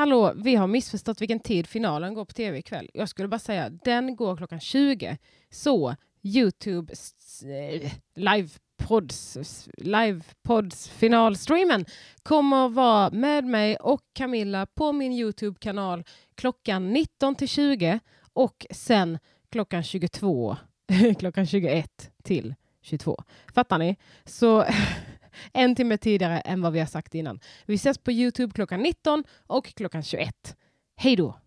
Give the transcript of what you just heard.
hallå, vi har missförstått vilken tid finalen går på tv ikväll. Jag skulle bara säga, den går klockan 20. Så Youtube livepods, livepods finalstreamen kommer vara med mig och Camilla på min Youtube-kanal klockan 19 till 20 och sen klockan 22, klockan 21 till 22. Fattar ni? Så en timme tidigare än vad vi har sagt innan. Vi ses på Youtube klockan 19 och klockan 21. Hej då!